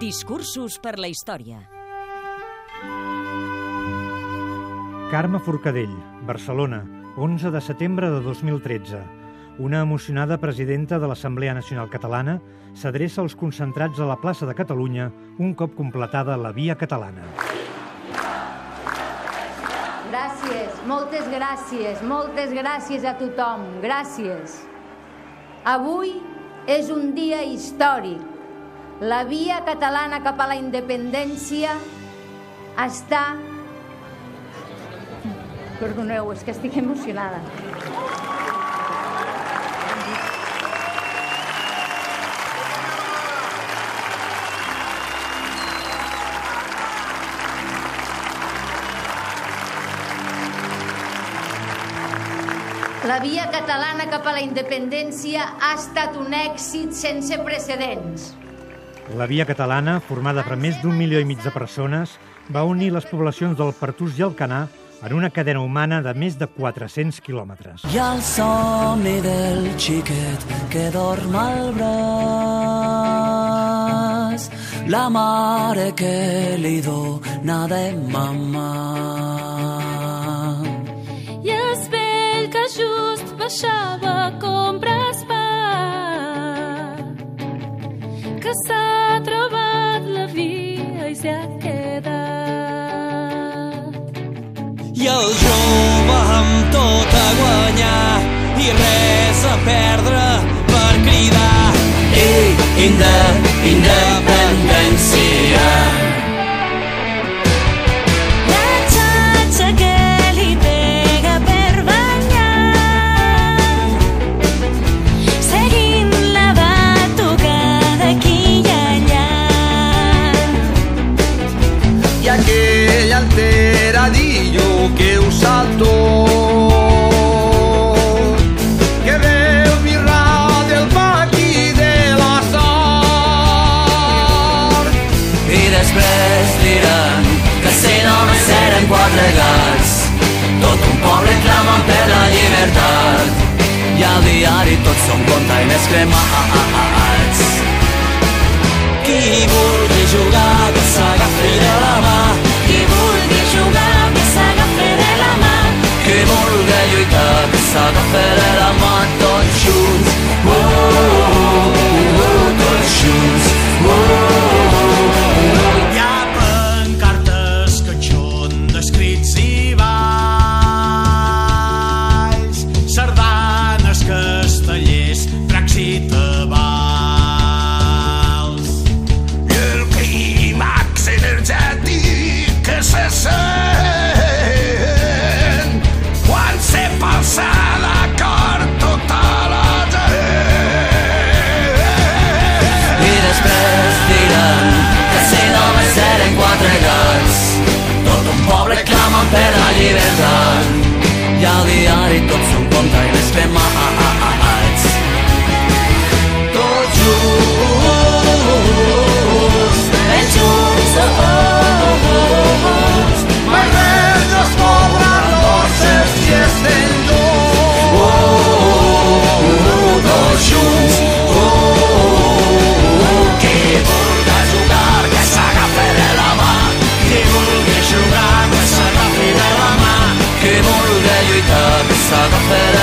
Discursos per la història. Carme Forcadell, Barcelona, 11 de setembre de 2013. Una emocionada presidenta de l'Assemblea Nacional Catalana s'adreça als concentrats a la plaça de Catalunya un cop completada la via catalana. Gràcies, moltes gràcies, moltes gràcies a tothom, gràcies. Avui és un dia històric. La via catalana cap a la independència està... Perdoneu, és que estic emocionada. La via catalana cap a la independència ha estat un èxit sense precedents. La via catalana, formada per més d'un milió i mig de persones, va unir les poblacions del Pertús i el Canà en una cadena humana de més de 400 quilòmetres. I el somni del xiquet que dorm al braç, la mare que li dona de mamà. I es vell que just baixava el jove amb tot a guanyar i res a perdre per cridar Ei, inde, independència. Eren quatre gats. Tot un poble clamant per la llibertat. I al diari tots són containers cremats. Qui vulgui jugar que s'agafi de la mà. Qui vulgui jugar que s'agafi de la mà. Qui vulgui lluitar que s'agafi de la mà. Tots junts i al diari tots són containers cremats que s'agafi